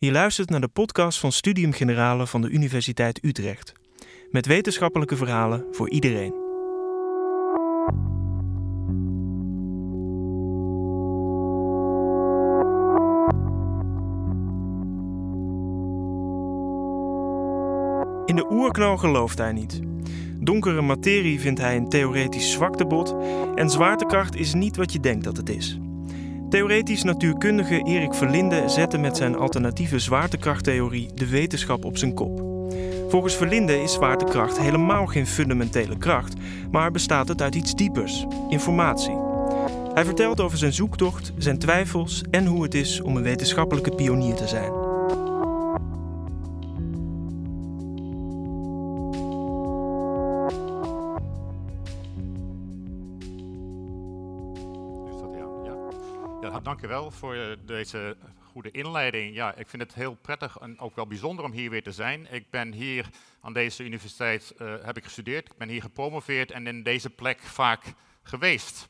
Je luistert naar de podcast van Studium Generale van de Universiteit Utrecht. Met wetenschappelijke verhalen voor iedereen. In de oerknal gelooft hij niet. Donkere materie vindt hij een theoretisch zwaktebod en zwaartekracht is niet wat je denkt dat het is. Theoretisch natuurkundige Erik Verlinde zette met zijn alternatieve zwaartekrachttheorie de wetenschap op zijn kop. Volgens Verlinde is zwaartekracht helemaal geen fundamentele kracht, maar bestaat het uit iets diepers, informatie. Hij vertelt over zijn zoektocht, zijn twijfels en hoe het is om een wetenschappelijke pionier te zijn. Dankjewel voor eh, deze goede inleiding. Ja, ik vind het heel prettig en ook wel bijzonder om hier weer te zijn. Ik ben hier aan deze universiteit uh, heb ik gestudeerd, ik ben hier gepromoveerd en in deze plek vaak geweest.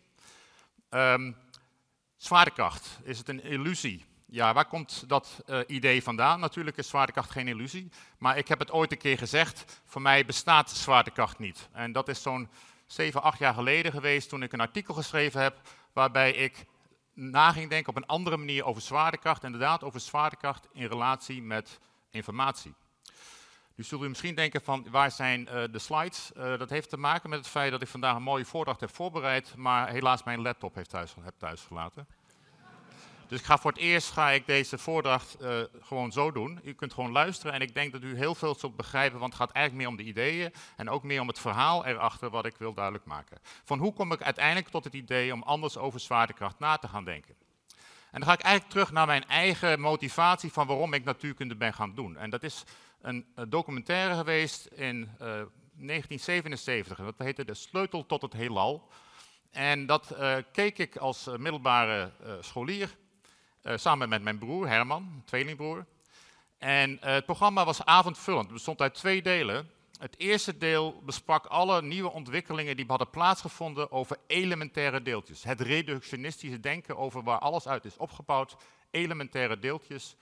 Um, zwaartekracht, is het een illusie? Ja, waar komt dat uh, idee vandaan? Natuurlijk is zwaartekracht geen illusie, maar ik heb het ooit een keer gezegd, voor mij bestaat zwaartekracht niet. En dat is zo'n 7, 8 jaar geleden geweest toen ik een artikel geschreven heb waarbij ik na ging denken op een andere manier over zwaartekracht. Inderdaad, over zwaartekracht in relatie met informatie. Nu zult u misschien denken van waar zijn uh, de slides? Uh, dat heeft te maken met het feit dat ik vandaag een mooie voordracht heb voorbereid, maar helaas mijn laptop heeft thuis, heb thuis gelaten. Dus ik ga voor het eerst ga ik deze voordracht uh, gewoon zo doen. U kunt gewoon luisteren en ik denk dat u heel veel zult begrijpen, want het gaat eigenlijk meer om de ideeën en ook meer om het verhaal erachter wat ik wil duidelijk maken. Van hoe kom ik uiteindelijk tot het idee om anders over zwaartekracht na te gaan denken. En dan ga ik eigenlijk terug naar mijn eigen motivatie van waarom ik natuurkunde ben gaan doen. En dat is een, een documentaire geweest in uh, 1977. Dat heette De Sleutel tot het Heelal. En dat keek ik als middelbare scholier samen met mijn broer Herman, tweelingbroer. En uh, het programma was avondvullend. Het bestond uit twee delen. Het eerste deel besprak alle nieuwe ontwikkelingen die hadden plaatsgevonden over elementaire deeltjes. Het reductionistische denken over waar alles uit is opgebouwd, elementaire deeltjes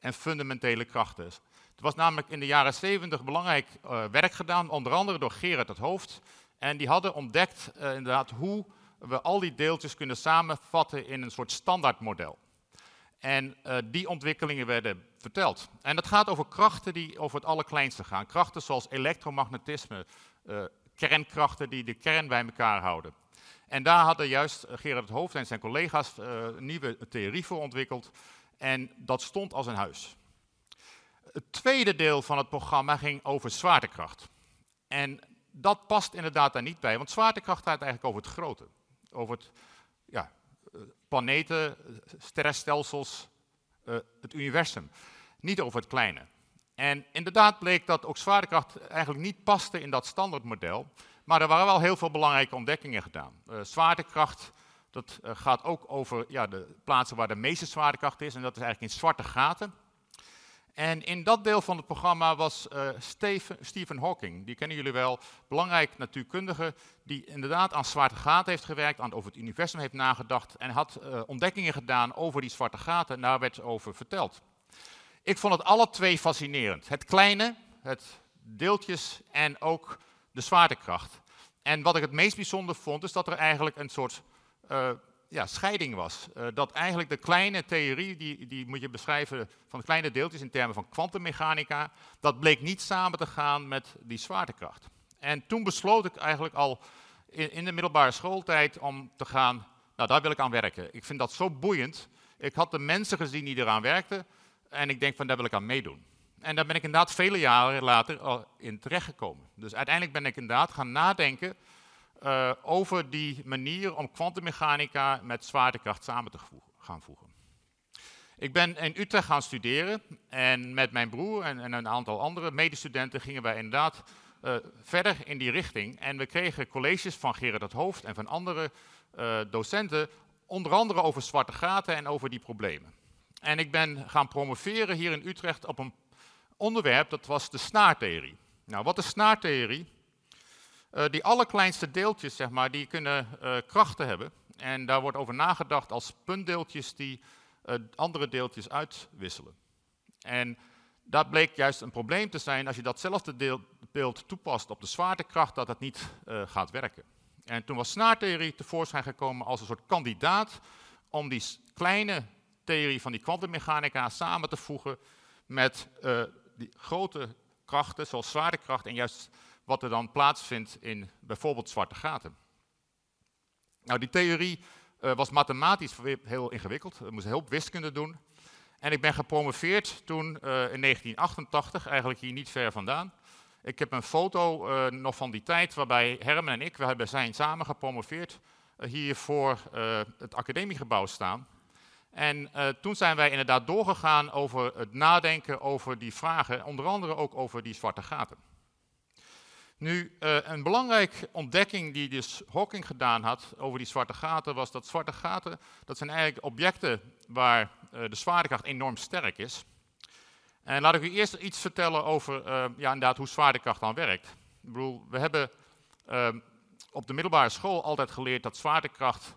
en fundamentele krachten. Er was namelijk in de jaren 70 belangrijk uh, werk gedaan, onder andere door Gerard het Hoofd. En die hadden ontdekt inderdaad hoe we al die deeltjes kunnen samenvatten in een soort standaardmodel. En uh, die ontwikkelingen werden verteld. En dat gaat over krachten die over het allerkleinste gaan. Krachten zoals elektromagnetisme, uh, kernkrachten die de kern bij elkaar houden. En daar hadden juist Gerard het Hoofd en zijn collega's uh, nieuwe theorie voor ontwikkeld. En dat stond als een huis. Het tweede deel van het programma ging over zwaartekracht. En dat past inderdaad daar niet bij, want zwaartekracht gaat eigenlijk over het grote. Over het, ja, planeten, sterrenstelsels, uh, het universum. Niet over het kleine. En inderdaad bleek dat ook zwaartekracht eigenlijk niet paste in dat standaardmodel. Maar er waren wel heel veel belangrijke ontdekkingen gedaan. Uh, zwaartekracht, dat uh, gaat ook over ja, de plaatsen waar de meeste zwaartekracht is. En dat is eigenlijk in zwarte gaten. En in dat deel van het programma was uh, Stephen, Hawking, die kennen jullie wel, belangrijk natuurkundige, die inderdaad aan zwarte gaten heeft gewerkt, aan over het universum heeft nagedacht en had uh, ontdekkingen gedaan over die zwarte gaten en daar werd over verteld. Ik vond het alle twee fascinerend. Het kleine, het deeltjes en ook de zwaartekracht. En wat ik het meest bijzonder vond, is dat er eigenlijk een soort uh, ja, scheiding was. Uh, dat eigenlijk de kleine theorie, die, die moet je beschrijven van kleine deeltjes in termen van kwantummechanica, dat bleek niet samen te gaan met die zwaartekracht. En toen besloot ik eigenlijk al in, in de middelbare schooltijd om te gaan, nou daar wil ik aan werken. Ik vind dat zo boeiend. Ik had de mensen gezien die eraan werkten en ik denk van daar wil ik aan meedoen. En daar ben ik inderdaad vele jaren later in terechtgekomen. Dus uiteindelijk ben ik inderdaad gaan nadenken uh, over die manier om kwantummechanica met zwaartekracht samen te gaan voegen. Ik ben in Utrecht gaan studeren en met mijn broer en, en een aantal andere medestudenten gingen wij inderdaad uh, verder in die richting. En we kregen colleges van Gerard het Hoofd en van andere uh, docenten, onder andere over zwarte gaten en over die problemen. En ik ben gaan promoveren hier in Utrecht op een onderwerp, dat was de snaartheorie. Nou, wat is snaartheorie? Uh, die allerkleinste deeltjes, zeg maar, die kunnen uh, krachten hebben. En daar wordt over nagedacht als puntdeeltjes die uh, andere deeltjes uitwisselen. En dat bleek juist een probleem te zijn als je datzelfde beeld toepast op de zwaartekracht, dat het niet gaat werken. En toen was snaartheorie tevoorschijn gekomen als een soort kandidaat om die kleine theorie van die kwantummechanica samen te voegen met die grote krachten, zoals zwaartekracht en juist wat er dan plaatsvindt in bijvoorbeeld zwarte gaten. Nou, die theorie uh, was mathematisch heel ingewikkeld. We moesten heel wiskunde doen. En ik ben gepromoveerd toen uh, in 1988, eigenlijk hier niet ver vandaan. Ik heb een foto uh, nog van die tijd waarbij Herman en ik, we zijn samen gepromoveerd, hier voor het academiegebouw staan. En toen zijn wij inderdaad doorgegaan over het nadenken over die vragen, onder andere ook over die zwarte gaten. Nu, uh, een belangrijke ontdekking die dus Hawking gedaan had over die zwarte gaten, was dat zwarte gaten, dat zijn eigenlijk objecten waar uh, de zwaartekracht enorm sterk is. En laat ik u eerst iets vertellen over uh, ja, inderdaad, hoe zwaartekracht dan werkt. Ik bedoel, we hebben ehm, op de middelbare school altijd geleerd dat zwaartekracht,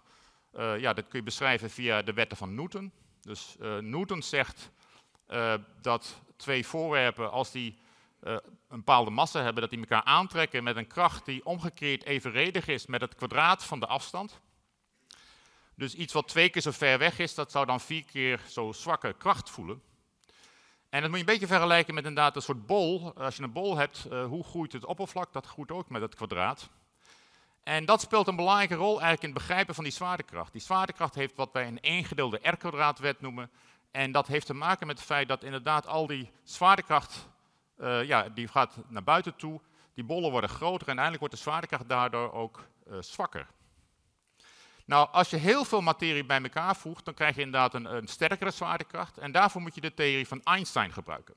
ja, dat kun je beschrijven via de wetten van Newton. Dus Newton zegt dat twee voorwerpen, als die uh, een bepaalde massa hebben, dat die elkaar aantrekken met een kracht die omgekeerd evenredig is met het kwadraat van de afstand. Dus iets wat twee keer zo ver weg is, dat zou dan vier keer zo zwakke kracht voelen. En dat moet je een beetje vergelijken met inderdaad een soort bol. Als je een bol hebt, uh, hoe groeit het oppervlak? Dat groeit ook met het kwadraat. En dat speelt een belangrijke rol eigenlijk in het begrijpen van die zwaartekracht. Die zwaartekracht heeft wat wij een 1 gedeelde r-kwadraatwet noemen. En dat heeft te maken met het feit dat inderdaad al die zwaartekracht uh, ja, die gaat naar buiten toe. Die bollen worden groter en uiteindelijk wordt de zwaartekracht daardoor ook uh, zwakker. Nou, als je heel veel materie bij elkaar voegt, dan krijg je inderdaad een, een, sterkere zwaartekracht. En daarvoor moet je de theorie van Einstein gebruiken.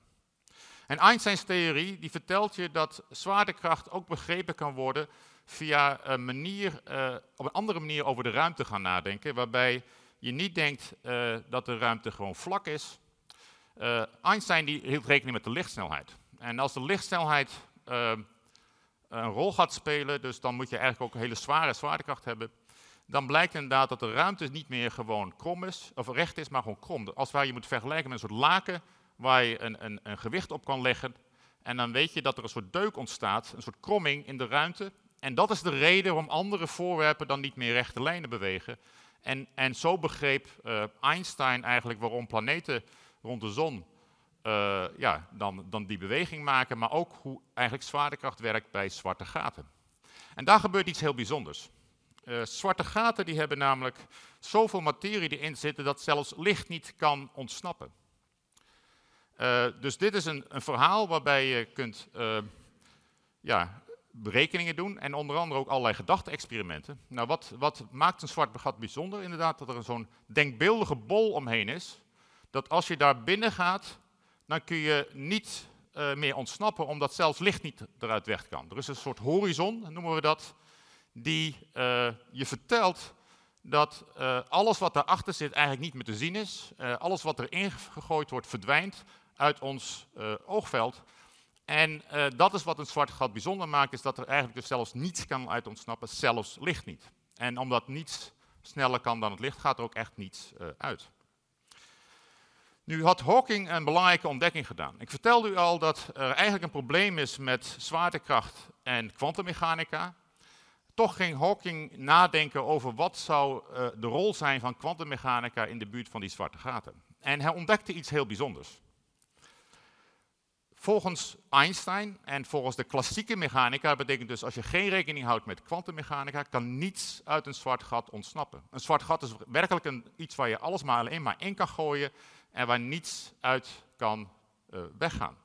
En Einsteins theorie die vertelt je dat zwaartekracht ook begrepen kan worden via een manier, uh, op een andere manier over de ruimte gaan nadenken. Waarbij je niet denkt dat de ruimte gewoon vlak is. Einstein die hield rekening met de lichtsnelheid. En als de lichtsnelheid uh, een rol gaat spelen, dus dan moet je eigenlijk ook een hele zware zwaartekracht hebben, dan blijkt inderdaad dat de ruimte niet meer gewoon krom is, of recht is, maar gewoon krom. Als waar je moet vergelijken met een soort laken waar je een, een, een gewicht op kan leggen. En dan weet je dat er een soort deuk ontstaat, een soort kromming in de ruimte. En dat is de reden waarom andere voorwerpen dan niet meer rechte lijnen bewegen. En, en zo begreep uh, Einstein eigenlijk waarom planeten rond de zon uh, ja, dan, dan die beweging maken, maar ook hoe eigenlijk zwaartekracht werkt bij zwarte gaten. En daar gebeurt iets heel bijzonders. Uh, zwarte gaten die hebben namelijk zoveel materie erin zitten dat zelfs licht niet kan ontsnappen. Uh, dus dit is een, een, verhaal waarbij je kunt ja, berekeningen doen en onder andere ook allerlei gedachte-experimenten. Nou, wat, wat maakt een zwart gat bijzonder? Inderdaad dat er zo'n denkbeeldige bol omheen is, dat als je daar binnen gaat, dan kun je niet uh, meer ontsnappen, omdat zelfs licht niet eruit weg kan. Er is een soort horizon, noemen we dat, die uh, je vertelt dat uh, alles wat daarachter zit eigenlijk niet meer te zien is. alles wat erin gegooid wordt verdwijnt uit ons oogveld. En dat is wat een zwart gat bijzonder maakt, is dat er eigenlijk dus zelfs niets kan uit ontsnappen, zelfs licht niet. En omdat niets sneller kan dan het licht, gaat er ook echt niets uit. Nu had Hawking een belangrijke ontdekking gedaan. Ik vertelde u al dat er eigenlijk een probleem is met zwaartekracht en kwantummechanica. Toch ging Hawking nadenken over wat zou uh, de rol zijn van kwantummechanica in de buurt van die zwarte gaten. En hij ontdekte iets heel bijzonders. Volgens Einstein en volgens de klassieke mechanica, betekent dus als je geen rekening houdt met kwantummechanica, kan niets uit een zwart gat ontsnappen. Een zwart gat is werkelijk een, iets waar je alles maar alleen maar in kan gooien en waar niets uit kan uh, weggaan.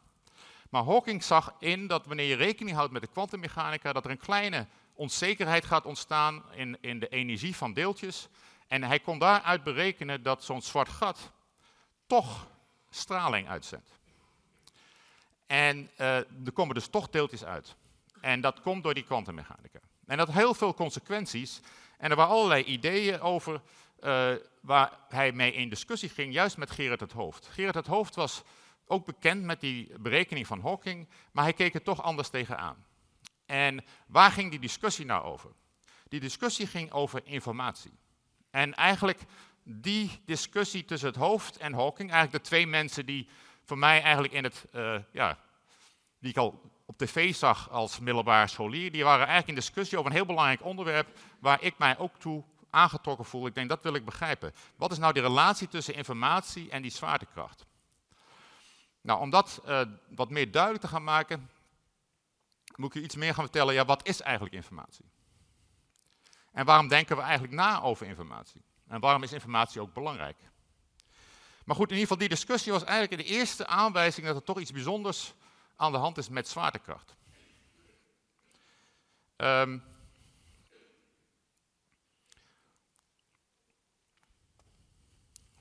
Maar Hawking zag in dat wanneer je rekening houdt met de kwantummechanica, dat er een kleine onzekerheid gaat ontstaan in, in de energie van deeltjes. En hij kon daaruit berekenen dat zo'n zwart gat toch straling uitzendt. En uh, er komen dus toch deeltjes uit. En dat komt door die kwantummechanica. En dat had heel veel consequenties. En er waren allerlei ideeën over uh, waar hij mee in discussie ging, juist met Gerard het Hoofd. Gerard het Hoofd was ook bekend met die berekening van Hawking, maar hij keek er toch anders tegenaan. En waar ging die discussie nou over? Die discussie ging over informatie. En eigenlijk die discussie tussen het hoofd en Hawking, eigenlijk de twee mensen die voor mij eigenlijk in het, uh, ja, die ik al op tv zag als middelbare scholier, die waren eigenlijk in discussie over een heel belangrijk onderwerp waar ik mij ook toe aangetrokken voel. Ik denk, dat wil ik begrijpen. Wat is nou de relatie tussen informatie en die zwaartekracht? Nou, om dat uh, wat meer duidelijk te gaan maken, moet ik u iets meer gaan vertellen. Ja, wat is eigenlijk informatie? En waarom denken we eigenlijk na over informatie? En waarom is informatie ook belangrijk? Maar goed, in ieder geval, die discussie was eigenlijk de eerste aanwijzing dat er toch iets bijzonders aan de hand is met zwaartekracht. Um,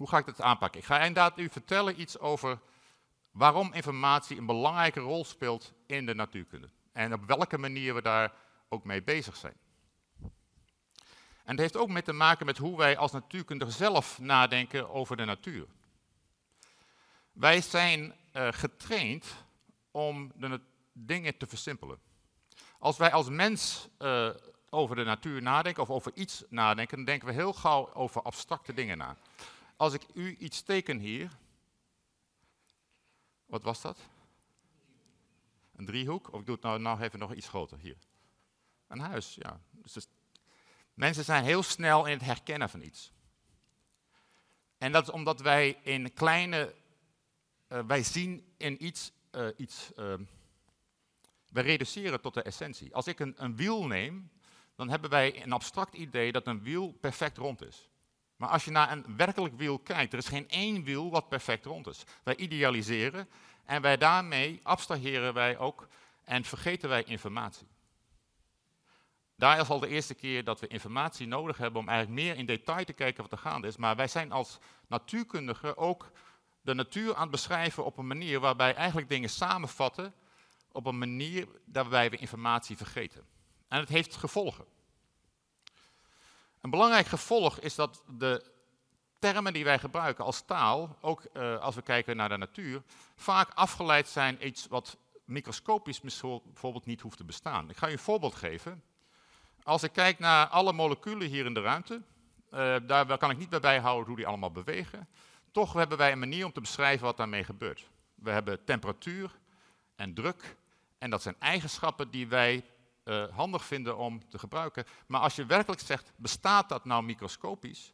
hoe ga ik dat aanpakken? Ik ga inderdaad u vertellen iets over waarom informatie een belangrijke rol speelt in de natuurkunde. En op welke manier we daar ook mee bezig zijn. En het heeft ook mee te maken met hoe wij als natuurkundigen zelf nadenken over de natuur. Wij zijn uh, getraind om de dingen te versimpelen. Als wij als mens uh, over de natuur nadenken of over iets nadenken, dan denken we heel gauw over abstracte dingen na. Als ik u iets teken hier, wat was dat? Een driehoek, of ik doe het nou, nou even nog iets groter, hier. Een huis, ja. Dus mensen zijn heel snel in het herkennen van iets. En dat is omdat wij in kleine, uh, wij zien in iets, uh, iets uh, wij reduceren tot de essentie. Als ik een, een wiel neem, dan hebben wij een abstract idee dat een wiel perfect rond is. Maar als je naar een werkelijk wiel kijkt, er is geen één wiel wat perfect rond is. Wij idealiseren en wij daarmee abstraheren wij ook en vergeten wij informatie. Daar is al de eerste keer dat we informatie nodig hebben om eigenlijk meer in detail te kijken wat er gaande is. Maar wij zijn als natuurkundigen ook de natuur aan het beschrijven op een manier waarbij eigenlijk dingen samenvatten op een manier waarbij we informatie vergeten. En het heeft gevolgen. Een belangrijk gevolg is dat de termen die wij gebruiken als taal, ook uh, als we kijken naar de natuur, vaak afgeleid zijn iets wat microscopisch bijvoorbeeld niet hoeft te bestaan. Ik ga u een voorbeeld geven. Als ik kijk naar alle moleculen hier in de ruimte, uh, daar kan ik niet bij bijhouden hoe die allemaal bewegen. Toch hebben wij een manier om te beschrijven wat daarmee gebeurt. We hebben temperatuur en druk. En dat zijn eigenschappen die wij uh, handig vinden om te gebruiken. Maar als je werkelijk zegt, bestaat dat nou microscopisch?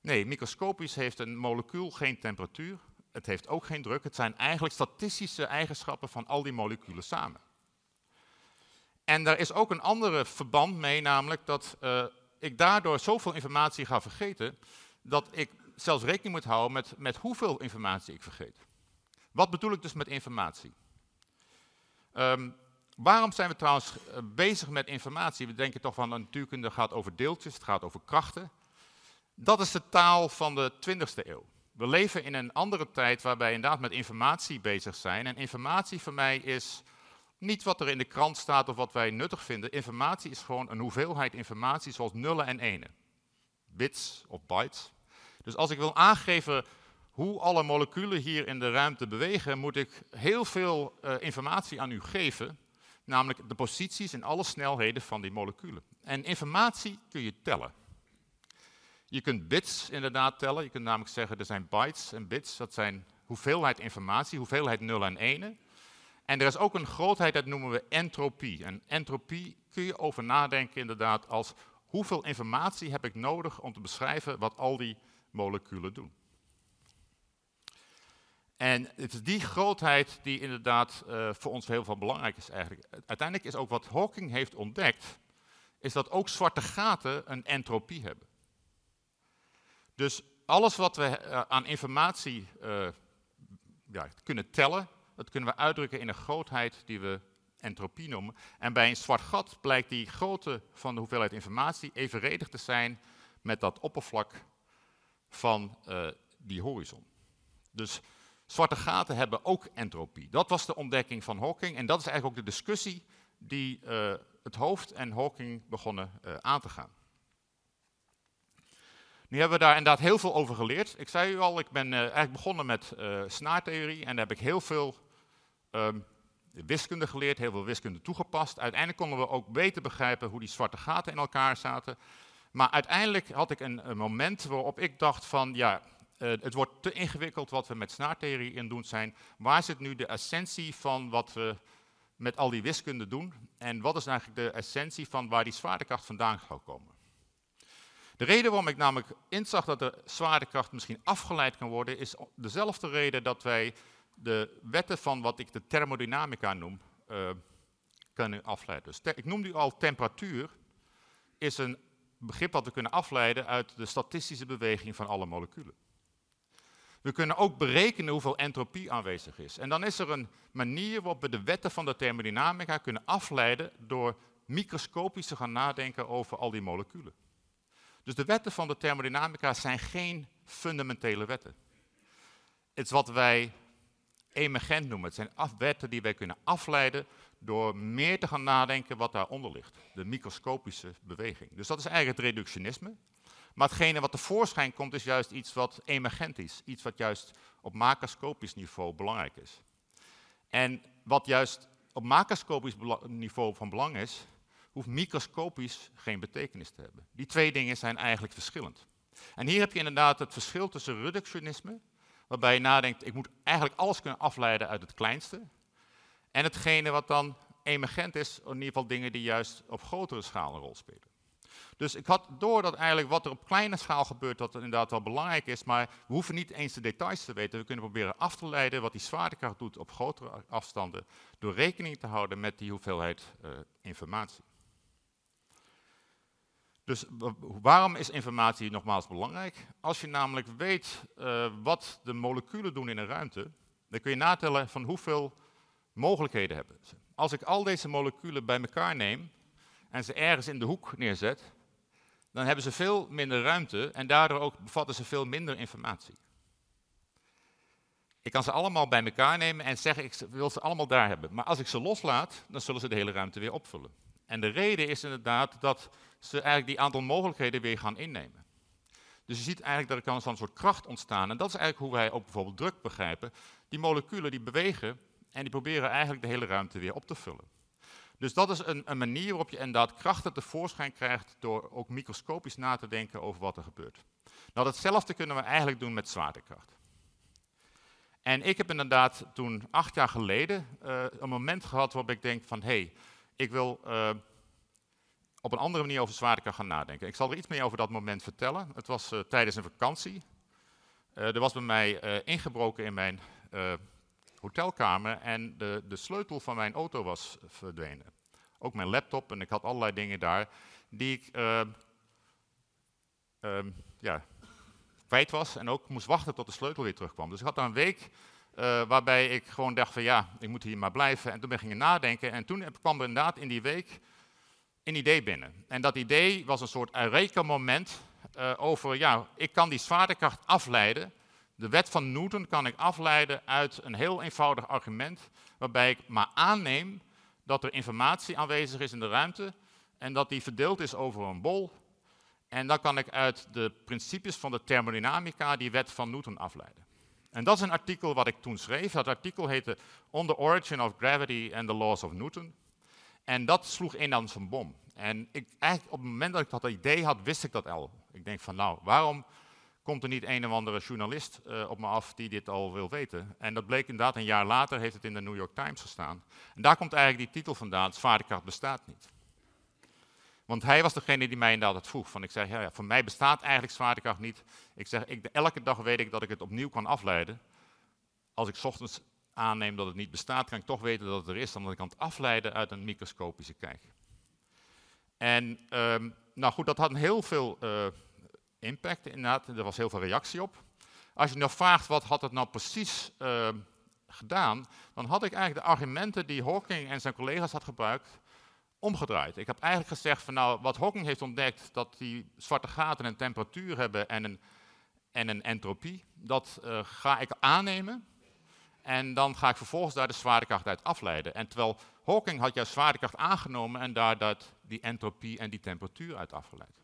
Nee, microscopisch heeft een molecuul geen temperatuur, het heeft ook geen druk. Het zijn eigenlijk statistische eigenschappen van al die moleculen samen. En daar is ook een andere verband mee, namelijk dat uh, ik daardoor zoveel informatie ga vergeten, dat ik zelfs rekening moet houden met, met hoeveel informatie ik vergeet. Wat bedoel ik dus met informatie? Um, Waarom zijn we trouwens eh, bezig met informatie? We denken toch van een natuurkunde gaat over deeltjes, het gaat over krachten. Dat is de taal van de 20e eeuw. We leven in een andere tijd waarbij we inderdaad met informatie bezig zijn. En informatie voor mij is niet wat er in de krant staat of wat wij nuttig vinden. Informatie is gewoon een hoeveelheid informatie zoals nullen en enen. Bits of bytes. Dus als ik wil aangeven hoe alle moleculen hier in de ruimte bewegen, moet ik heel veel uh, informatie aan u geven namelijk de posities en alle snelheden van die moleculen. En informatie kun je tellen. Je kunt bits inderdaad tellen. Je kunt namelijk zeggen er zijn bytes en bits. Dat zijn hoeveelheid informatie, hoeveelheid nullen en enen. En er is ook een grootheid, dat noemen we entropie. En entropie kun je over nadenken inderdaad als hoeveel informatie heb ik nodig om te beschrijven wat al die moleculen doen. En het is die grootheid die inderdaad uh, voor ons heel veel belangrijk is eigenlijk. Uiteindelijk is ook wat Hawking heeft ontdekt, is dat ook zwarte gaten een entropie hebben. Dus alles wat we uh, aan informatie uh, ja, kunnen tellen, dat kunnen we uitdrukken in een grootheid die we entropie noemen. En bij een zwart gat blijkt die grootte van de hoeveelheid informatie evenredig te zijn met dat oppervlak van die horizon. Dus Zwarte gaten hebben ook entropie. Dat was de ontdekking van Hawking en dat is eigenlijk ook de discussie die uh, het hoofd en Hawking begonnen uh, aan te gaan. Nu hebben we daar inderdaad heel veel over geleerd. Ik zei u al, ik ben uh, eigenlijk begonnen met snaartheorie en daar heb ik heel veel um, wiskunde geleerd, heel veel wiskunde toegepast. Uiteindelijk konden we ook beter begrijpen hoe die zwarte gaten in elkaar zaten. Maar uiteindelijk had ik een moment waarop ik dacht van, ja, eh, het wordt te ingewikkeld wat we met snaartheorie in doen zijn. Waar zit nu de essentie van wat we met al die wiskunde doen? En wat is eigenlijk de essentie van waar die zwaartekracht vandaan zou komen? De reden waarom ik namelijk inzag dat de zwaartekracht misschien afgeleid kan worden, is dezelfde reden dat wij de wetten van wat ik de thermodynamica noem, uh, kunnen afleiden. Dus ik noemde u al temperatuur, is een begrip dat we kunnen afleiden uit de statistische beweging van alle moleculen. We kunnen ook berekenen hoeveel entropie aanwezig is. En dan is er een manier waarop we de wetten van de thermodynamica kunnen afleiden door microscopisch te gaan nadenken over al die moleculen. Dus de wetten van de thermodynamica zijn geen fundamentele wetten. Het is wat wij emergent noemen. Het zijn wetten die wij kunnen afleiden door meer te gaan nadenken wat daaronder ligt. De microscopische beweging. Dus dat is eigenlijk het reductionisme. Maar hetgene wat tevoorschijn komt is juist iets wat emergent is. Iets wat juist op macroscopisch niveau belangrijk is. En wat juist op macroscopisch niveau van belang is, hoeft microscopisch geen betekenis te hebben. Die twee dingen zijn eigenlijk verschillend. En hier heb je inderdaad het verschil tussen reductionisme, waarbij je nadenkt, ik moet eigenlijk alles kunnen afleiden uit het kleinste, en hetgene wat dan emergent is, in ieder geval dingen die juist op grotere schaal een rol spelen. Dus ik had door dat eigenlijk wat er op kleine schaal gebeurt, dat inderdaad wel belangrijk is, maar we hoeven niet eens de details te weten. We kunnen proberen af te leiden wat die zwaartekracht doet op grotere afstanden, door rekening te houden met die hoeveelheid uh, informatie. Dus waarom is informatie nogmaals belangrijk? Als je namelijk weet uh, wat de moleculen doen in een ruimte, dan kun je natellen van hoeveel mogelijkheden hebben ze. Als ik al deze moleculen bij elkaar neem en ze ergens in de hoek neerzet, dan hebben ze veel minder ruimte en daardoor ook bevatten ze veel minder informatie. Ik kan ze allemaal bij elkaar nemen en zeggen, ik wil ze allemaal daar hebben. Maar als ik ze loslaat, dan zullen ze de hele ruimte weer opvullen. En de reden is inderdaad dat ze eigenlijk die aantal mogelijkheden weer gaan innemen. Dus je ziet eigenlijk dat er kan een soort kracht ontstaan. En dat is eigenlijk hoe wij ook bijvoorbeeld druk begrijpen. Die moleculen die bewegen en die proberen eigenlijk de hele ruimte weer op te vullen. Dus dat is een, een manier waarop je inderdaad krachten tevoorschijn krijgt door ook microscopisch na te denken over wat er gebeurt. Nou, datzelfde kunnen we eigenlijk doen met zwaartekracht. En ik heb inderdaad toen acht jaar geleden uh, een moment gehad waarop ik denk van hé, hey, ik wil uh, op een andere manier over zwaartekracht gaan nadenken. Ik zal er iets meer over dat moment vertellen. Het was uh, tijdens een vakantie. er was bij mij ingebroken in mijn hotelkamer en de, de sleutel van mijn auto was verdwenen. Ook mijn laptop en ik had allerlei dingen daar die ik uh, uh, ja, kwijt was en ook moest wachten tot de sleutel weer terugkwam. Dus ik had daar een week uh, waarbij ik gewoon dacht van ja, ik moet hier maar blijven. En toen ben ik ging nadenken en toen kwam er inderdaad in die week een idee binnen. En dat idee was een soort Eureka-moment uh, over ja, ik kan die zwaartekracht afleiden de wet van Newton kan ik afleiden uit een heel eenvoudig argument, waarbij ik maar aanneem dat er informatie aanwezig is in de ruimte en dat die verdeeld is over een bol. En dan kan ik uit de principes van de thermodynamica die wet van Newton afleiden. En dat is een artikel wat ik toen schreef. Dat artikel heette On the Origin of Gravity and the Laws of Newton. En dat sloeg in als een bom. En ik, eigenlijk op het moment dat ik dat idee had, wist ik dat al. Ik denk van nou, waarom komt er niet een of andere journalist uh, op me af die dit al wil weten. En dat bleek inderdaad, een jaar later heeft het in de New York Times gestaan. En daar komt eigenlijk die titel vandaan, zwaartekracht bestaat niet. Want hij was degene die mij inderdaad het vroeg. Van ik zeg, ja, ja, voor mij bestaat eigenlijk zwaartekracht niet. Ik zeg, ik, elke dag weet ik dat ik het opnieuw kan afleiden. Als ik ochtends aanneem dat het niet bestaat, kan ik toch weten dat het er is, omdat ik kan het afleiden uit een microscopische kijk. En um, nou goed, dat had heel veel uh, impact inderdaad. Er was heel veel reactie op. Als je nou vraagt wat had het nou precies uh, gedaan, dan had ik eigenlijk de argumenten die Hawking en zijn collega's had gebruikt omgedraaid. Ik heb eigenlijk gezegd van nou, wat Hawking heeft ontdekt, dat die zwarte gaten een temperatuur hebben en een, en een entropie, dat uh, ga ik aannemen. En dan ga ik vervolgens daar de zwaartekracht uit afleiden. En terwijl Hawking had juist zwaartekracht aangenomen en daar dat, die entropie en die temperatuur uit afgeleid.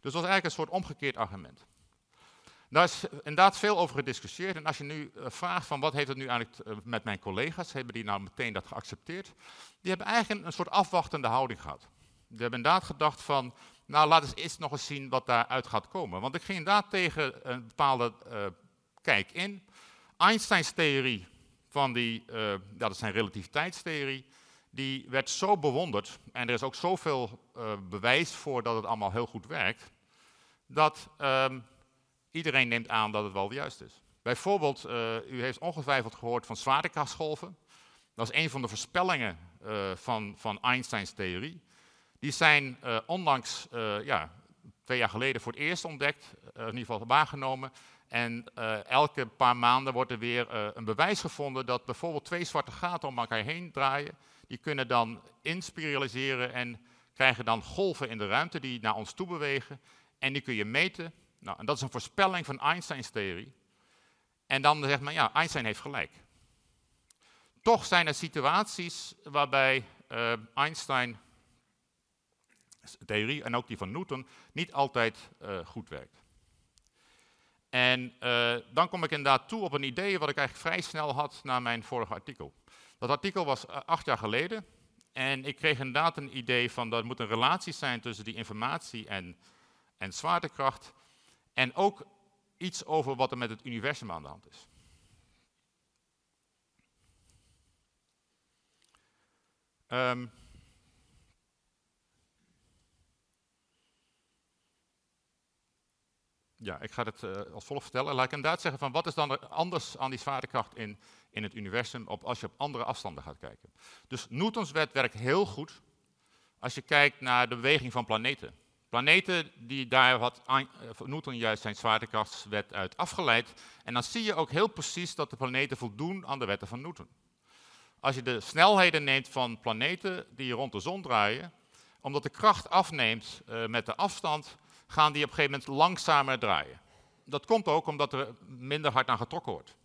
Dus dat was eigenlijk een soort omgekeerd argument. Daar is inderdaad veel over gediscussieerd. En als je nu uh, vraagt van wat heeft het nu eigenlijk uh, met mijn collega's, hebben die nou meteen dat geaccepteerd? Die hebben eigenlijk een, soort afwachtende houding gehad. Die hebben inderdaad gedacht van, Nou, we eens nog eens zien wat daaruit gaat komen. Want ik ging inderdaad tegen een bepaalde uh, kijk in. Einsteins theorie van die, ja, dat zijn relativiteitstheorie, die werd zo bewonderd, en er is ook zoveel uh, bewijs voor dat het allemaal heel goed werkt, dat um, iedereen neemt aan dat het wel juist is. Bijvoorbeeld, u heeft ongetwijfeld gehoord van zwaartekrachtsgolven. Dat is een van de voorspellingen van, van Einsteins theorie. Die zijn onlangs, ja, twee jaar geleden voor het eerst ontdekt, in ieder geval waargenomen. En elke paar maanden wordt er weer een bewijs gevonden dat bijvoorbeeld twee zwarte gaten om elkaar heen draaien. Die kunnen dan inspiraliseren en krijgen dan golven in de ruimte die naar ons toe bewegen. En die kun je meten. Nou, en dat is een voorspelling van Einsteins theorie. En dan zegt men, ja, Einstein heeft gelijk. Toch zijn er situaties waarbij Einstein theorie en ook die van Newton niet altijd uh, goed werkt. En uh, dan kom ik inderdaad toe op een idee wat ik eigenlijk vrij snel had na mijn vorige artikel. Dat artikel was uh, acht jaar geleden en ik kreeg inderdaad een idee van dat er moet een relatie zijn tussen die informatie en, en zwaartekracht. En ook iets over wat er met het universum aan de hand is. Um, Ja, ik ga het uh, als volgt vertellen. Laat ik inderdaad zeggen van wat is dan anders aan die zwaartekracht in, in het universum op, als je op andere afstanden gaat kijken. Dus Newtons wet werkt heel goed als je kijkt naar de beweging van planeten. Planeten, die daar had uh, Newton juist zijn zwaartekrachtswet uit afgeleid. En dan zie je ook heel precies dat de planeten voldoen aan de wetten van Newton. Als je de snelheden neemt van planeten die rond de zon draaien, omdat de kracht afneemt uh, met de afstand, gaan die op een gegeven moment langzamer draaien. Dat komt ook omdat er minder hard aan getrokken wordt.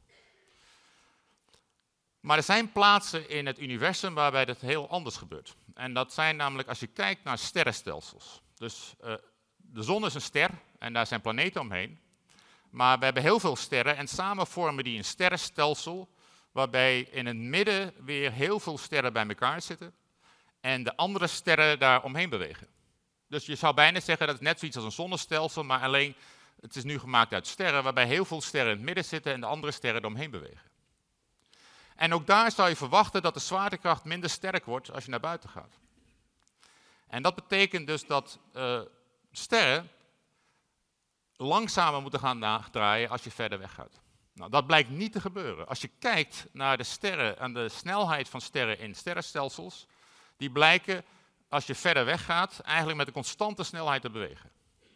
Maar er zijn plaatsen in het universum waarbij dat heel anders gebeurt. En dat zijn namelijk als je kijkt naar sterrenstelsels. Dus uh, de zon is een ster en daar zijn planeten omheen. Maar we hebben heel veel sterren en samen vormen die een sterrenstelsel waarbij in het midden weer heel veel sterren bij elkaar zitten en de andere sterren daar omheen bewegen. Dus je zou bijna zeggen dat het net zoiets als een zonnestelsel, maar alleen het is nu gemaakt uit sterren, waarbij heel veel sterren in het midden zitten en de andere sterren eromheen bewegen. En ook daar zou je verwachten dat de zwaartekracht minder sterk wordt als je naar buiten gaat. En dat betekent dus dat uh, sterren langzamer moeten gaan draaien als je verder weg gaat. Nou, dat blijkt niet te gebeuren. Als je kijkt naar de sterren en de snelheid van sterren in sterrenstelsels, die blijken als je verder weg gaat, eigenlijk met een constante snelheid te bewegen.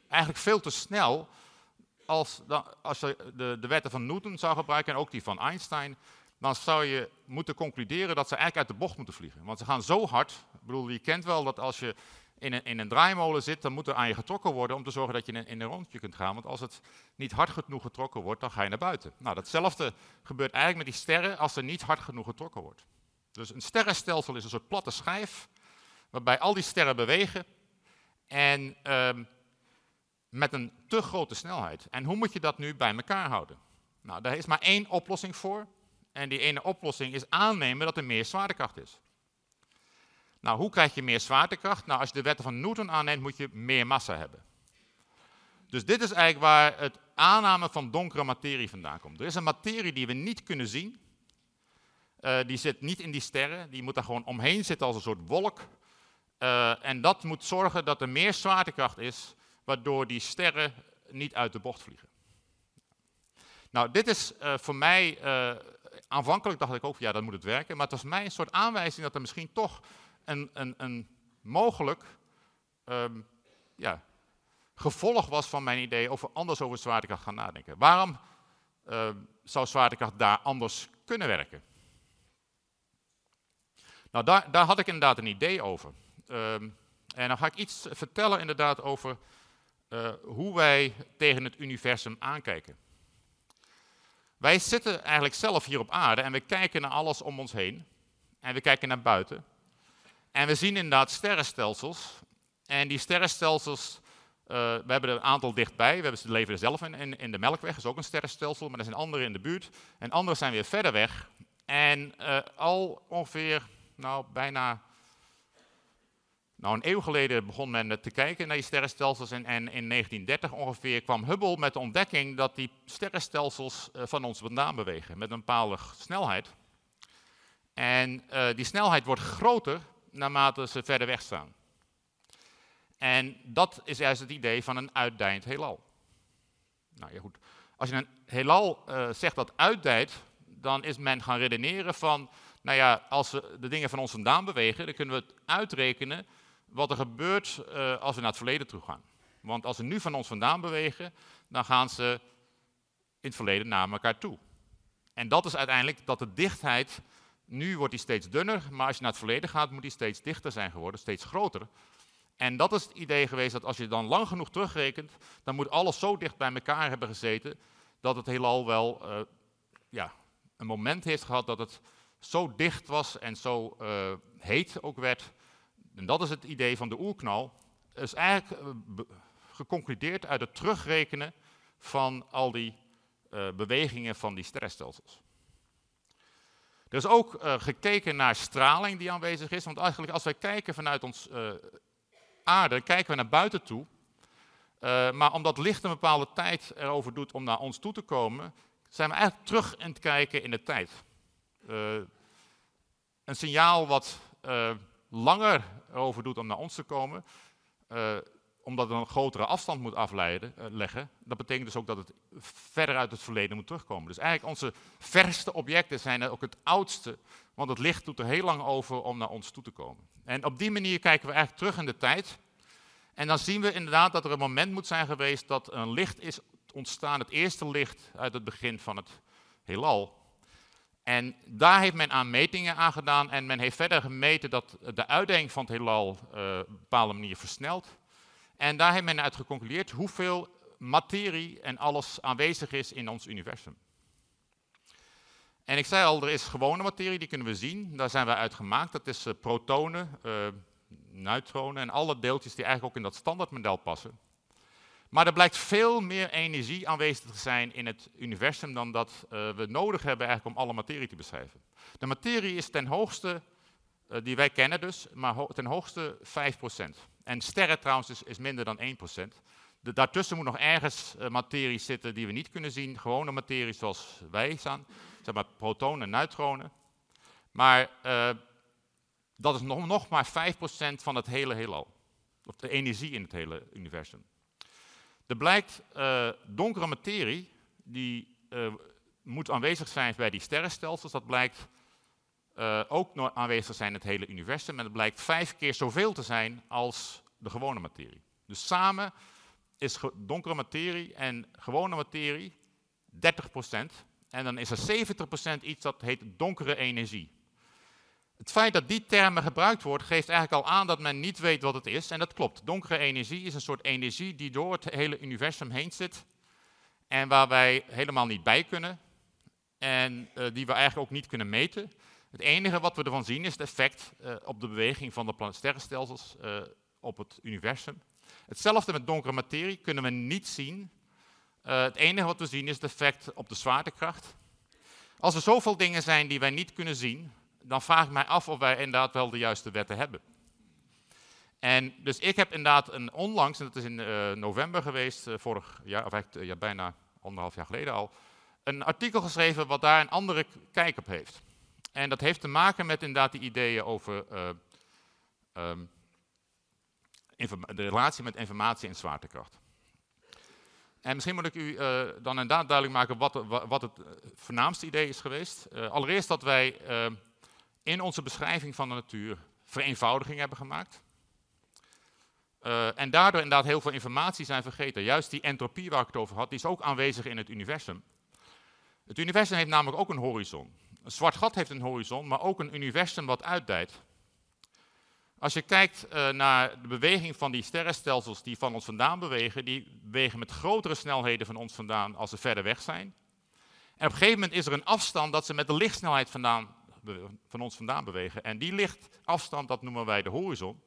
Eigenlijk veel te snel als, als je de, de wetten van Newton zou gebruiken en ook die van Einstein, dan zou je moeten concluderen dat ze eigenlijk uit de bocht moeten vliegen. Want ze gaan zo hard. Ik bedoel, je kent wel dat als je in een, in een draaimolen zit, dan moet er aan je getrokken worden om te zorgen dat je in, in een rondje kunt gaan. Want als het niet hard genoeg getrokken wordt, dan ga je naar buiten. Nou, datzelfde gebeurt eigenlijk met die sterren als er niet hard genoeg getrokken wordt. Dus een sterrenstelsel is een soort platte schijf waarbij al die sterren bewegen en uh, met een te grote snelheid. En hoe moet je dat nu bij elkaar houden? Nou, daar is maar één oplossing voor. En die ene oplossing is aannemen dat er meer zwaartekracht is. Nou, hoe krijg je meer zwaartekracht? Nou, als je de wetten van Newton aanneemt, moet je meer massa hebben. Dus dit is eigenlijk waar het aanname van donkere materie vandaan komt. Er is een materie die we niet kunnen zien. Uh, die zit niet in die sterren, die moet daar gewoon omheen zitten als een soort wolk. Uh, en dat moet zorgen dat er meer zwaartekracht is, waardoor die sterren niet uit de bocht vliegen. Nou, dit is uh, voor mij, uh, aanvankelijk dacht ik ook, ja, dat moet het werken, maar het was mij een soort aanwijzing dat er misschien toch een, een, een mogelijk um, ja, gevolg was van mijn idee over anders over zwaartekracht gaan nadenken. Waarom zou zwaartekracht daar anders kunnen werken? Nou, daar, daar had ik inderdaad een idee over. Um, en dan ga ik iets vertellen inderdaad over uh, hoe wij tegen het universum aankijken. Wij zitten eigenlijk zelf hier op aarde en we kijken naar alles om ons heen. En we kijken naar buiten. En we zien inderdaad sterrenstelsels. En die sterrenstelsels, uh, we hebben er een aantal dichtbij. We hebben, leven er zelf in, in, de Melkweg, dat is ook een sterrenstelsel. Maar er zijn andere in de buurt. En andere zijn weer verder weg. En uh, al ongeveer, nou bijna Nou, een eeuw geleden begon men te kijken naar die sterrenstelsels en, en in 1930 ongeveer kwam Hubble met de ontdekking dat die sterrenstelsels eh, van ons vandaan bewegen met een bepaalde snelheid. En uh, die snelheid wordt groter naarmate ze verder weg staan. En dat is juist het idee van een uitdijend heelal. Nou ja, goed. Als je een heelal uh, zegt dat uitdijt, dan is men gaan redeneren van, nou ja, als we de dingen van ons vandaan bewegen, dan kunnen we het uitrekenen wat er gebeurt uh, als we naar het verleden toe gaan. Want als ze nu van ons vandaan bewegen, dan gaan ze in het verleden naar elkaar toe. En dat is uiteindelijk dat de dichtheid, nu wordt die steeds dunner, maar als je naar het verleden gaat, moet die steeds dichter zijn geworden, steeds groter. En dat is het idee geweest dat als je dan lang genoeg terugrekent, dan moet alles zo dicht bij elkaar hebben gezeten, dat het heelal wel uh, ja, een moment heeft gehad dat het zo dicht was en zo uh, heet ook werd. En dat is het idee van de oerknal. Is eigenlijk uh, geconcludeerd uit het terugrekenen van al die bewegingen van die sterrenstelsels. Er is ook gekeken naar straling die aanwezig is, want eigenlijk als wij kijken vanuit ons aarde kijken we naar buiten toe. Maar omdat licht een bepaalde tijd erover doet om naar ons toe te komen, zijn we eigenlijk terug in het kijken in de tijd. Een signaal wat langer erover doet om naar ons te komen, omdat het een grotere afstand moet afleiden, leggen, dat betekent dus ook dat het verder uit het verleden moet terugkomen. Dus eigenlijk onze verste objecten zijn ook het oudste, want het licht doet er heel lang over om naar ons toe te komen. En op die manier kijken we eigenlijk terug in de tijd. En dan zien we inderdaad dat er een moment moet zijn geweest dat een licht is ontstaan, het eerste licht uit het begin van het heelal. En daar heeft men aan metingen aan gedaan en men heeft verder gemeten dat de uitdekking van het heelal uh, op een bepaalde manier versnelt. En daar heeft men uit geconcludeerd hoeveel materie en alles aanwezig is in ons universum. En ik zei al, er is gewone materie, die kunnen we zien. Daar zijn we uit gemaakt. Dat is uh, protonen, uh, neutronen en alle deeltjes die eigenlijk ook in dat standaardmodel passen. Maar er blijkt veel meer energie aanwezig te zijn in het universum dan dat uh, we nodig hebben eigenlijk om alle materie te beschrijven. De materie is ten hoogste, uh, die wij kennen dus, maar ten hoogste 5%. En sterren trouwens is, is minder dan 1%. De, daartussen moet nog ergens uh, materie zitten die we niet kunnen zien, gewone materie zoals wij staan, zeg maar protonen en neutronen. Maar dat is nog, nog maar 5% van het hele heelal. Of de energie in het hele universum. Er blijkt uh, donkere materie, die uh, moet aanwezig zijn bij die sterrenstelsels. Dat blijkt uh, ook aanwezig zijn in het hele universum. En dat blijkt vijf keer zoveel te zijn als de gewone materie. Dus samen is donkere materie en gewone materie 30%. En dan is er 70% iets dat heet donkere energie. Het feit dat die termen gebruikt wordt, geeft eigenlijk al aan dat men niet weet wat het is. En dat klopt. Donkere energie is een soort energie die door het hele universum heen zit. En waar wij helemaal niet bij kunnen. En uh, die we eigenlijk ook niet kunnen meten. Het enige wat we ervan zien is het effect uh, op de beweging van de sterrenstelsels uh, op het universum. Hetzelfde met donkere materie kunnen we niet zien. het enige wat we zien is het effect op de zwaartekracht. Als er zoveel dingen zijn die wij niet kunnen zien, dan vraag ik mij af of wij inderdaad wel de juiste wetten hebben. En dus ik heb inderdaad een onlangs, en dat is in uh, november geweest, uh, vorig jaar, of eigenlijk uh, ja, bijna anderhalf jaar geleden al, een artikel geschreven wat daar een andere kijk op heeft. En dat heeft te maken met inderdaad die ideeën over um, de relatie met informatie en zwaartekracht. En misschien moet ik u dan inderdaad duidelijk maken wat, wat het voornaamste idee is geweest. allereerst dat wij ehm, in onze beschrijving van de natuur vereenvoudiging hebben gemaakt. Uh, en daardoor inderdaad heel veel informatie zijn vergeten. Juist die entropie waar ik het over had, die is ook aanwezig in het universum. Het universum heeft namelijk ook een horizon. Een zwart gat heeft een horizon, maar ook een universum wat uitdijt. Als je kijkt uh, naar de beweging van die sterrenstelsels die van ons vandaan bewegen, die bewegen met grotere snelheden van ons vandaan als ze verder weg zijn. En op een gegeven moment is er een afstand dat ze met de lichtsnelheid vandaan van ons vandaan bewegen. En die lichtafstand, dat noemen wij de horizon.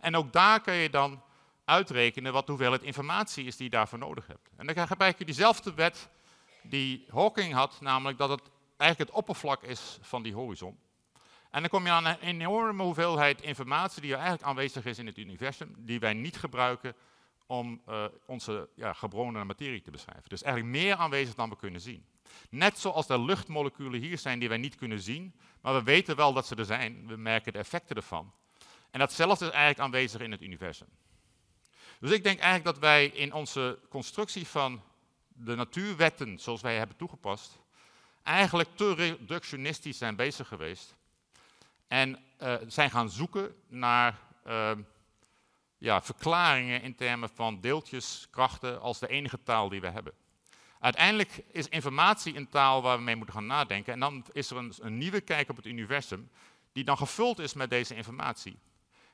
En ook daar kun je dan uitrekenen wat de hoeveelheid informatie is die je daarvoor nodig hebt. En dan gebruik je diezelfde wet die Hawking had, namelijk dat het eigenlijk het oppervlak is van die horizon. En dan kom je aan een enorme hoeveelheid informatie die eigenlijk aanwezig is in het universum, die wij niet gebruiken om uh, onze ja, materie te beschrijven. Dus eigenlijk meer aanwezig dan we kunnen zien. Net zoals er luchtmoleculen hier zijn die wij niet kunnen zien, maar we weten wel dat ze er zijn. We merken de effecten ervan. En datzelfde is eigenlijk aanwezig in het universum. Dus ik denk eigenlijk dat wij in onze constructie van de natuurwetten, zoals wij hebben toegepast, eigenlijk te reductionistisch zijn bezig geweest. En uh, zijn gaan zoeken naar uh, ja, verklaringen in termen van deeltjeskrachten als de enige taal die we hebben. Uiteindelijk is informatie een taal waar we mee moeten gaan nadenken. En dan is er een, een nieuwe kijk op het universum, die dan gevuld is met deze informatie.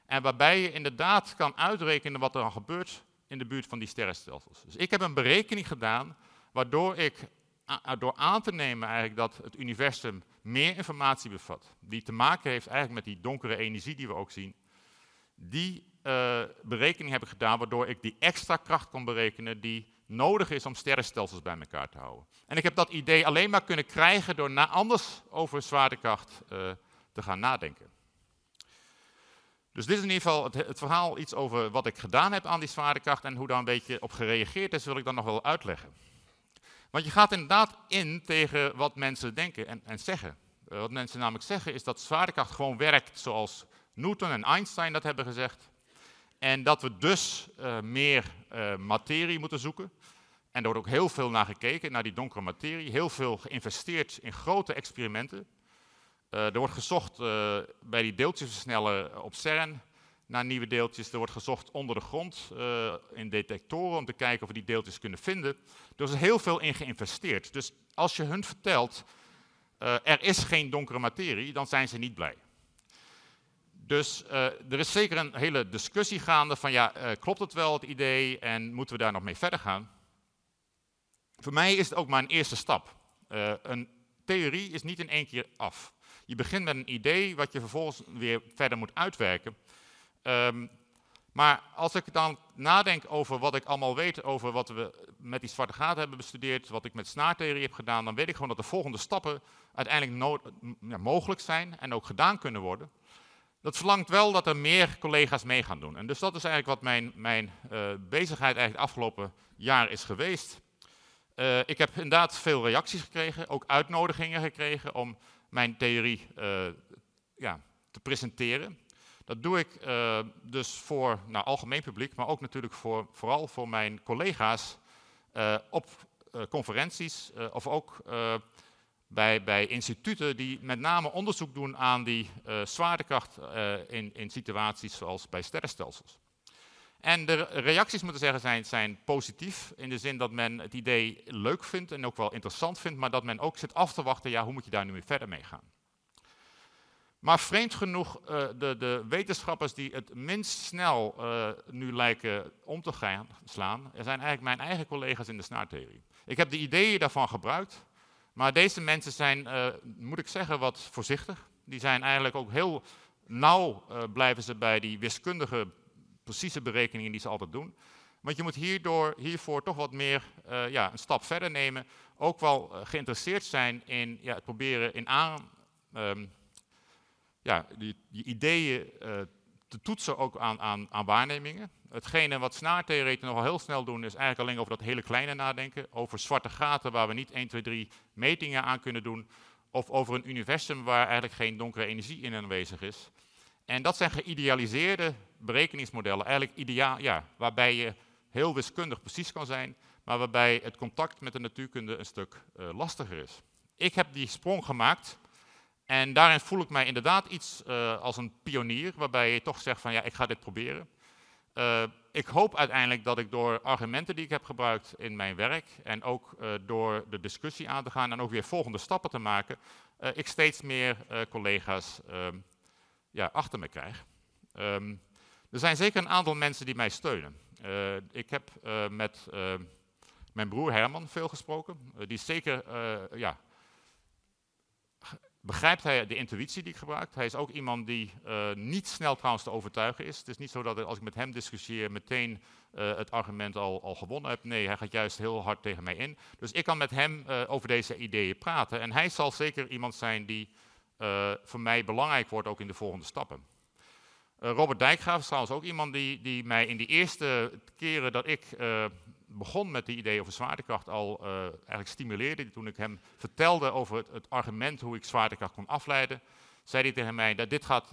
En waarbij je inderdaad kan uitrekenen wat er dan gebeurt in de buurt van die sterrenstelsels. Dus ik heb een berekening gedaan waardoor ik door aan te nemen eigenlijk dat het universum meer informatie bevat, die te maken heeft eigenlijk met die donkere energie die we ook zien, die uh, berekening heb ik gedaan waardoor ik die extra kracht kon berekenen die nodig is om sterrenstelsels bij elkaar te houden. En ik heb dat idee alleen maar kunnen krijgen door na anders over zwaartekracht uh, te gaan nadenken. Dus dit is in ieder geval het, verhaal iets over wat ik gedaan heb aan die zwaartekracht en hoe daar een beetje op gereageerd is, wil ik dan nog wel uitleggen. Want je gaat inderdaad in tegen wat mensen denken en, en zeggen. Uh, wat mensen namelijk zeggen is dat zwaartekracht gewoon werkt zoals Newton en Einstein dat hebben gezegd. En dat we dus uh, meer uh, materie moeten zoeken. En er wordt ook heel veel naar gekeken, naar die donkere materie. Heel veel geïnvesteerd in grote experimenten. Uh, er wordt gezocht bij die deeltjesversneller op CERN naar nieuwe deeltjes. Er wordt gezocht onder de grond in detectoren om te kijken of we die deeltjes kunnen vinden. Er is heel veel in geïnvesteerd. Dus als je hun vertelt, er is geen donkere materie, dan zijn ze niet blij. Dus uh, er is zeker een hele discussie gaande van ja, uh, klopt het wel het idee en moeten we daar nog mee verder gaan? Voor mij is het ook maar een eerste stap. Uh, een theorie is niet in één keer af. Je begint met een idee wat je vervolgens weer verder moet uitwerken. Um, maar als ik dan nadenk over wat ik allemaal weet over wat we met die zwarte gaten hebben bestudeerd, wat ik met snaartheorie heb gedaan, dan weet ik gewoon dat de volgende stappen uiteindelijk ja, mogelijk zijn en ook gedaan kunnen worden. Dat verlangt wel dat er meer collega's mee gaan doen. En dus dat is eigenlijk wat mijn, mijn uh, bezigheid eigenlijk afgelopen jaar is geweest. Uh, ik heb inderdaad veel reacties gekregen, ook uitnodigingen gekregen om mijn theorie uh, ja, te presenteren. Dat doe ik dus voor nou, algemeen publiek, maar ook natuurlijk voor, vooral voor mijn collega's op conferenties of ook bij, bij, instituten die met name onderzoek doen aan die uh, zwaartekracht uh, in, in, situaties zoals bij sterrenstelsels. En de reacties moeten zeggen zijn, zijn, positief, in de zin dat men het idee leuk vindt en ook wel interessant vindt, maar dat men ook zit af te wachten, ja, hoe moet je daar nu weer verder mee gaan. Maar vreemd genoeg, uh, de, de, wetenschappers die het minst snel nu lijken om te gaan slaan, zijn eigenlijk mijn eigen collega's in de snaartheorie. Ik heb de ideeën daarvan gebruikt, maar deze mensen zijn, uh, moet ik zeggen, wat voorzichtig. Die zijn eigenlijk ook heel nauw uh, blijven ze bij die wiskundige precieze berekeningen die ze altijd doen. Want je moet hierdoor, hiervoor toch wat meer uh, ja, een stap verder nemen. Ook wel geïnteresseerd zijn in ja, het proberen in aan, um, ja, die, die ideeën te toetsen ook aan, aan, aan waarnemingen. Hetgene wat snaartheoreten nogal heel snel doen, is eigenlijk alleen over dat hele kleine nadenken. Over zwarte gaten waar we niet 1, 2, 3 metingen aan kunnen doen. Of over een universum waar eigenlijk geen donkere energie in aanwezig is. En dat zijn geïdealiseerde berekeningsmodellen, eigenlijk ideaal, ja, waarbij je heel wiskundig precies kan zijn, maar waarbij het contact met de natuurkunde een stuk uh, lastiger is. Ik heb die sprong gemaakt en daarin voel ik mij inderdaad iets uh, als een pionier, waarbij je toch zegt van ja, ik ga dit proberen. Uh, ik hoop uiteindelijk dat ik door argumenten die ik heb gebruikt in mijn werk en ook uh, door de discussie aan te gaan en ook weer volgende stappen te maken, uh, ik steeds meer collega's ehm, ja, achter me krijg. Um, er zijn zeker een aantal mensen die mij steunen. ik heb met mijn broer Herman veel gesproken. die is zeker ja, begrijpt hij de intuïtie die ik gebruik. Hij is ook iemand die uh, niet snel trouwens te overtuigen is. Het is niet zo dat als ik met hem discussieer meteen uh, het argument al, al, gewonnen heb. Nee, hij gaat juist heel hard tegen mij in. Dus ik kan met hem uh, over deze ideeën praten. En hij zal zeker iemand zijn die voor mij belangrijk wordt ook in de volgende stappen. Robert Dijkgraaf is trouwens ook iemand die, die mij in die eerste keren dat ik begon met die idee over zwaartekracht al eigenlijk stimuleerde. Toen ik hem vertelde over het, argument hoe ik zwaartekracht kon afleiden, zei hij tegen mij dat dit gaat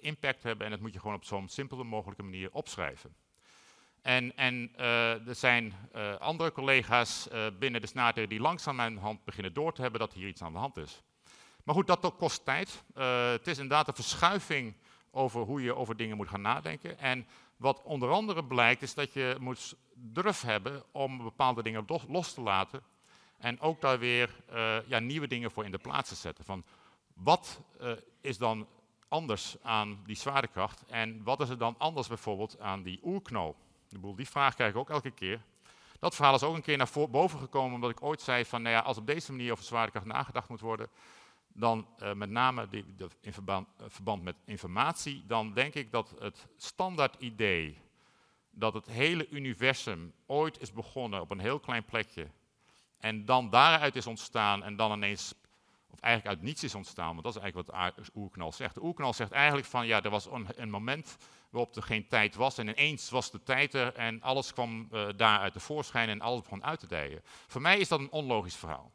impact hebben en dat moet je gewoon op zo'n simpele mogelijke manier opschrijven. En, en uh, er zijn andere collega's binnen de snater die langzaam mijn hand beginnen door te hebben dat hier iets aan de hand is. Maar goed, dat kost tijd. het is inderdaad een verschuiving over hoe je over dingen moet gaan nadenken. En wat onder andere blijkt is dat je moet durf hebben om bepaalde dingen los te laten. En ook daar weer ja, nieuwe dingen voor in de plaats te zetten. Van wat is dan anders aan die zwaartekracht en wat is er dan anders bijvoorbeeld aan die oerknal? Die vraag krijg ik ook elke keer. Dat verhaal is ook een keer naar boven gekomen omdat ik ooit zei van, nou ja, als op deze manier over zwaartekracht nagedacht moet worden, dan uh, met name die, in verband, verband, met informatie, dan denk ik dat het standaard idee dat het hele universum ooit is begonnen op een heel klein plekje en dan daaruit is ontstaan en dan ineens, of eigenlijk uit niets is ontstaan, want dat is eigenlijk wat de oerknal zegt. De oerknal zegt eigenlijk van, ja, er was een, moment waarop er geen tijd was. En ineens was de tijd er en alles kwam uh, daar uit de voorschijn en alles begon uit te dijen. Voor mij is dat een onlogisch verhaal.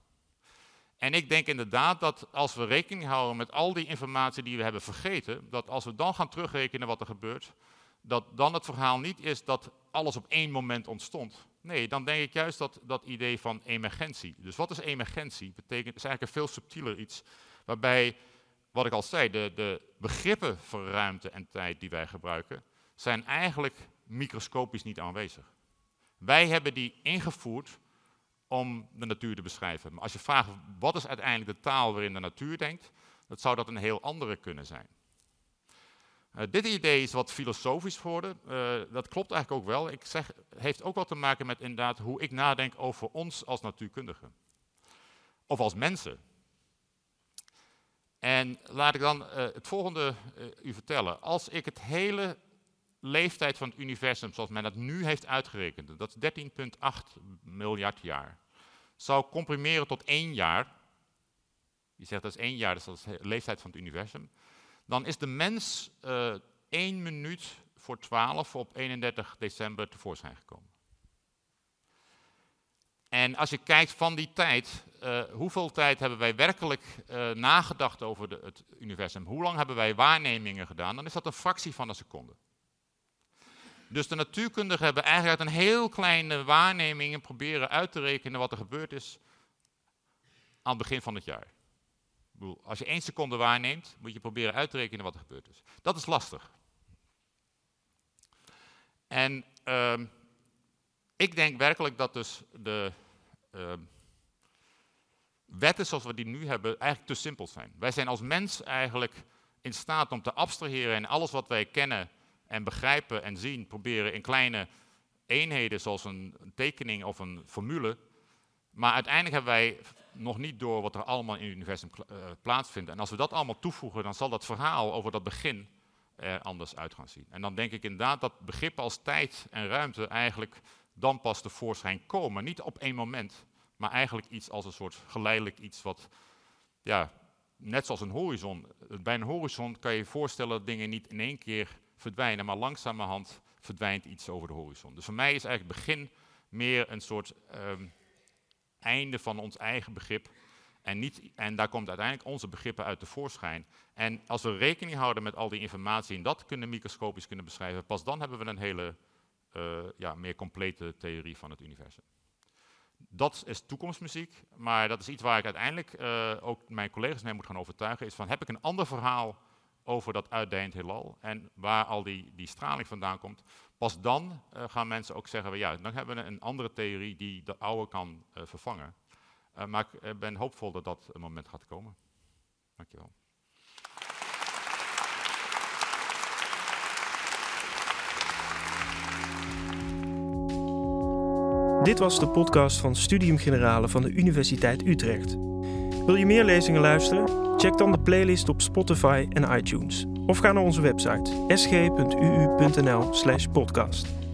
En ik denk inderdaad dat als we rekening houden met al die informatie die we hebben vergeten, dat als we dan gaan terugrekenen wat er gebeurt, dat dan het verhaal niet is dat alles op één moment ontstond. Nee, dan denk ik juist dat dat idee van emergentie. Dus wat is emergentie? Betekent, is eigenlijk een veel subtieler iets, waarbij wat ik al zei, de, de begrippen voor ruimte en tijd die wij gebruiken, zijn eigenlijk microscopisch niet aanwezig. Wij hebben die ingevoerd om de natuur te beschrijven. Maar als je vraagt wat is uiteindelijk de taal waarin de natuur denkt, dan zou dat een heel andere kunnen zijn. Uh, dit idee is wat filosofisch geworden. Uh, dat klopt eigenlijk ook wel. Ik zeg, heeft ook wat te maken met inderdaad hoe ik nadenk over ons als natuurkundigen. Of als mensen. En laat ik dan uh, het volgende u vertellen. Als ik het hele leeftijd van het universum, zoals men dat nu heeft uitgerekend, dat is 13,8 miljard jaar, zou comprimeren tot één jaar, je zegt dat is één jaar, dus dat is de leeftijd van het universum, dan is de mens uh, één minuut voor 12 op 31 december tevoorschijn gekomen. En als je kijkt van die tijd, uh, hoeveel tijd hebben wij werkelijk uh, nagedacht over de, het universum? Hoe lang hebben wij waarnemingen gedaan? Dan is dat een fractie van een seconde. Dus de natuurkundigen hebben eigenlijk uit een heel kleine waarnemingen proberen uit te rekenen wat er gebeurd is aan het begin van het jaar. Als je één seconde waarneemt, moet je proberen uit te rekenen wat er gebeurd is. Dat is lastig. En uh, ik denk werkelijk dat dus de uh, wetten zoals we die nu hebben eigenlijk te simpel zijn. Wij zijn als mens eigenlijk in staat om te abstraheren en alles wat wij kennen en begrijpen en zien proberen in kleine eenheden zoals een tekening of een formule. Maar uiteindelijk hebben wij nog niet door wat er allemaal in het universum uh, plaatsvindt. En als we dat allemaal toevoegen, dan zal dat verhaal over dat begin er anders uit gaan zien. En dan denk ik inderdaad dat begrippen als tijd en ruimte eigenlijk dan pas tevoorschijn komen. Niet op één moment, maar eigenlijk iets als een soort geleidelijk iets wat, ja, net zoals een horizon. Bij een horizon kan je je voorstellen dat dingen niet in één keer verdwijnen, maar langzamerhand verdwijnt iets over de horizon. Dus voor mij is eigenlijk begin meer een soort um, einde van ons eigen begrip. En, niet, en daar komt uiteindelijk onze begrippen uit tevoorschijn. En als we rekening houden met al die informatie en dat kunnen microscopisch kunnen beschrijven, pas dan hebben we een hele uh, ja, meer complete theorie van het universum. Dat is toekomstmuziek, maar dat is iets waar ik uiteindelijk uh, ook mijn collega's mee moet gaan overtuigen. Is van, heb ik een ander verhaal over dat uitdijend heelal en waar al die, die straling vandaan komt. Pas dan uh, gaan mensen ook zeggen, ja, dan hebben we een andere theorie die de oude kan vervangen. maar ik ben hoopvol dat dat een moment gaat komen. Dankjewel. Dit was de podcast van Studium Generale van de Universiteit Utrecht. Wil je meer lezingen luisteren? Check dan de playlist op Spotify en iTunes. Of ga naar onze website sg.uu.nl/podcast.